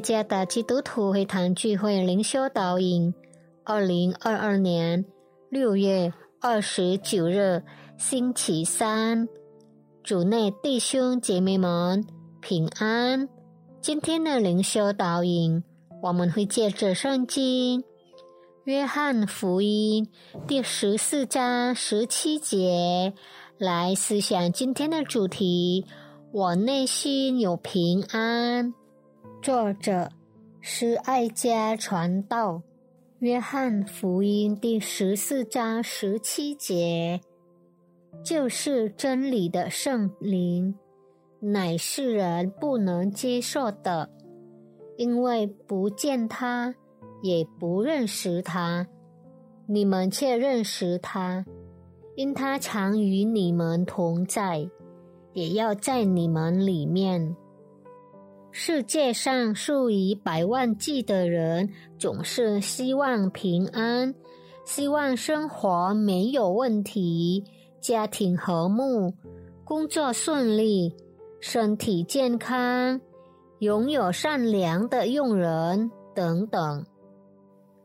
耶加达基督徒会堂聚会灵修导引，二零二二年六月二十九日星期三，主内弟兄姐妹们平安。今天的灵修导引，我们会借着圣经《约翰福音》第十四章十七节来思想今天的主题：我内心有平安。作者是爱家传道，约翰福音第十四章十七节，就是真理的圣灵，乃世人不能接受的，因为不见他，也不认识他。你们却认识他，因他常与你们同在，也要在你们里面。世界上数以百万计的人总是希望平安，希望生活没有问题，家庭和睦，工作顺利，身体健康，拥有善良的佣人等等。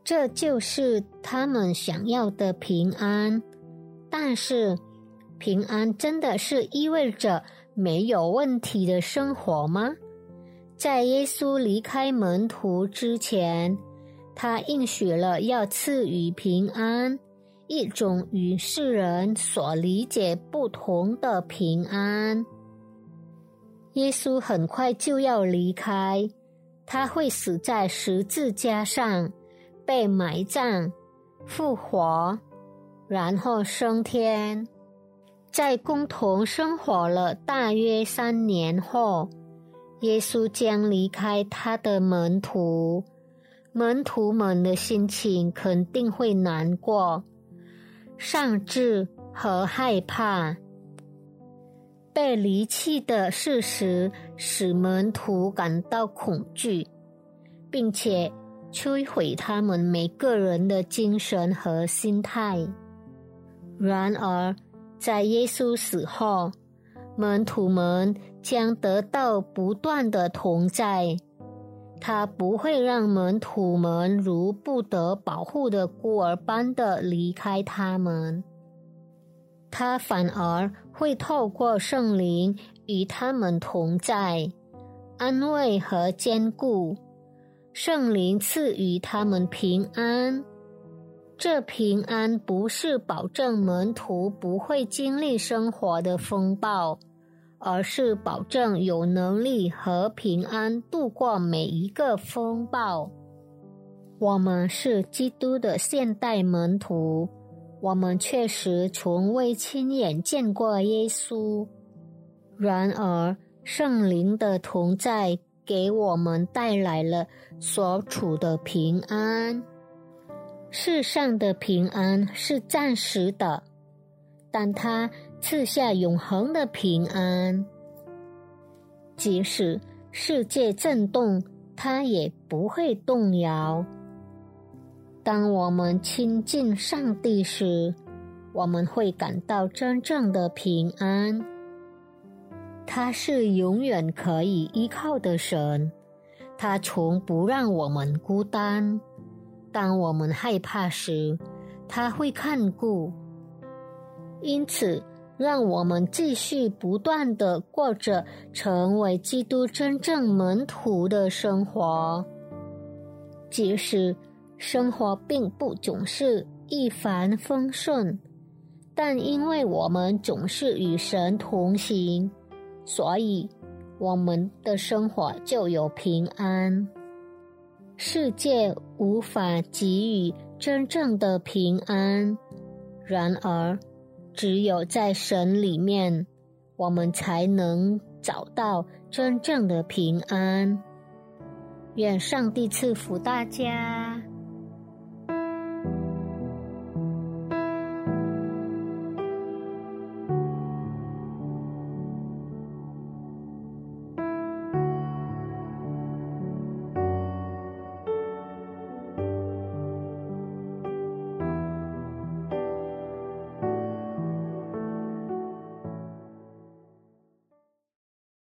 这就是他们想要的平安。但是，平安真的是意味着没有问题的生活吗？在耶稣离开门徒之前，他应许了要赐予平安，一种与世人所理解不同的平安。耶稣很快就要离开，他会死在十字架上，被埋葬、复活，然后升天。在共同生活了大约三年后。耶稣将离开他的门徒，门徒们的心情肯定会难过、丧志和害怕。被离弃的事实使门徒感到恐惧，并且摧毁他们每个人的精神和心态。然而，在耶稣死后，门徒们将得到不断的同在，他不会让门徒们如不得保护的孤儿般的离开他们，他反而会透过圣灵与他们同在，安慰和坚固。圣灵赐予他们平安，这平安不是保证门徒不会经历生活的风暴。而是保证有能力和平安度过每一个风暴。我们是基督的现代门徒，我们确实从未亲眼见过耶稣。然而，圣灵的同在给我们带来了所处的平安。世上的平安是暂时的，但它。赐下永恒的平安，即使世界震动，它也不会动摇。当我们亲近上帝时，我们会感到真正的平安。他是永远可以依靠的神，他从不让我们孤单。当我们害怕时，他会看顾。因此。让我们继续不断的过着成为基督真正门徒的生活，即使生活并不总是一帆风顺，但因为我们总是与神同行，所以我们的生活就有平安。世界无法给予真正的平安，然而。只有在神里面，我们才能找到真正的平安。愿上帝赐福大家。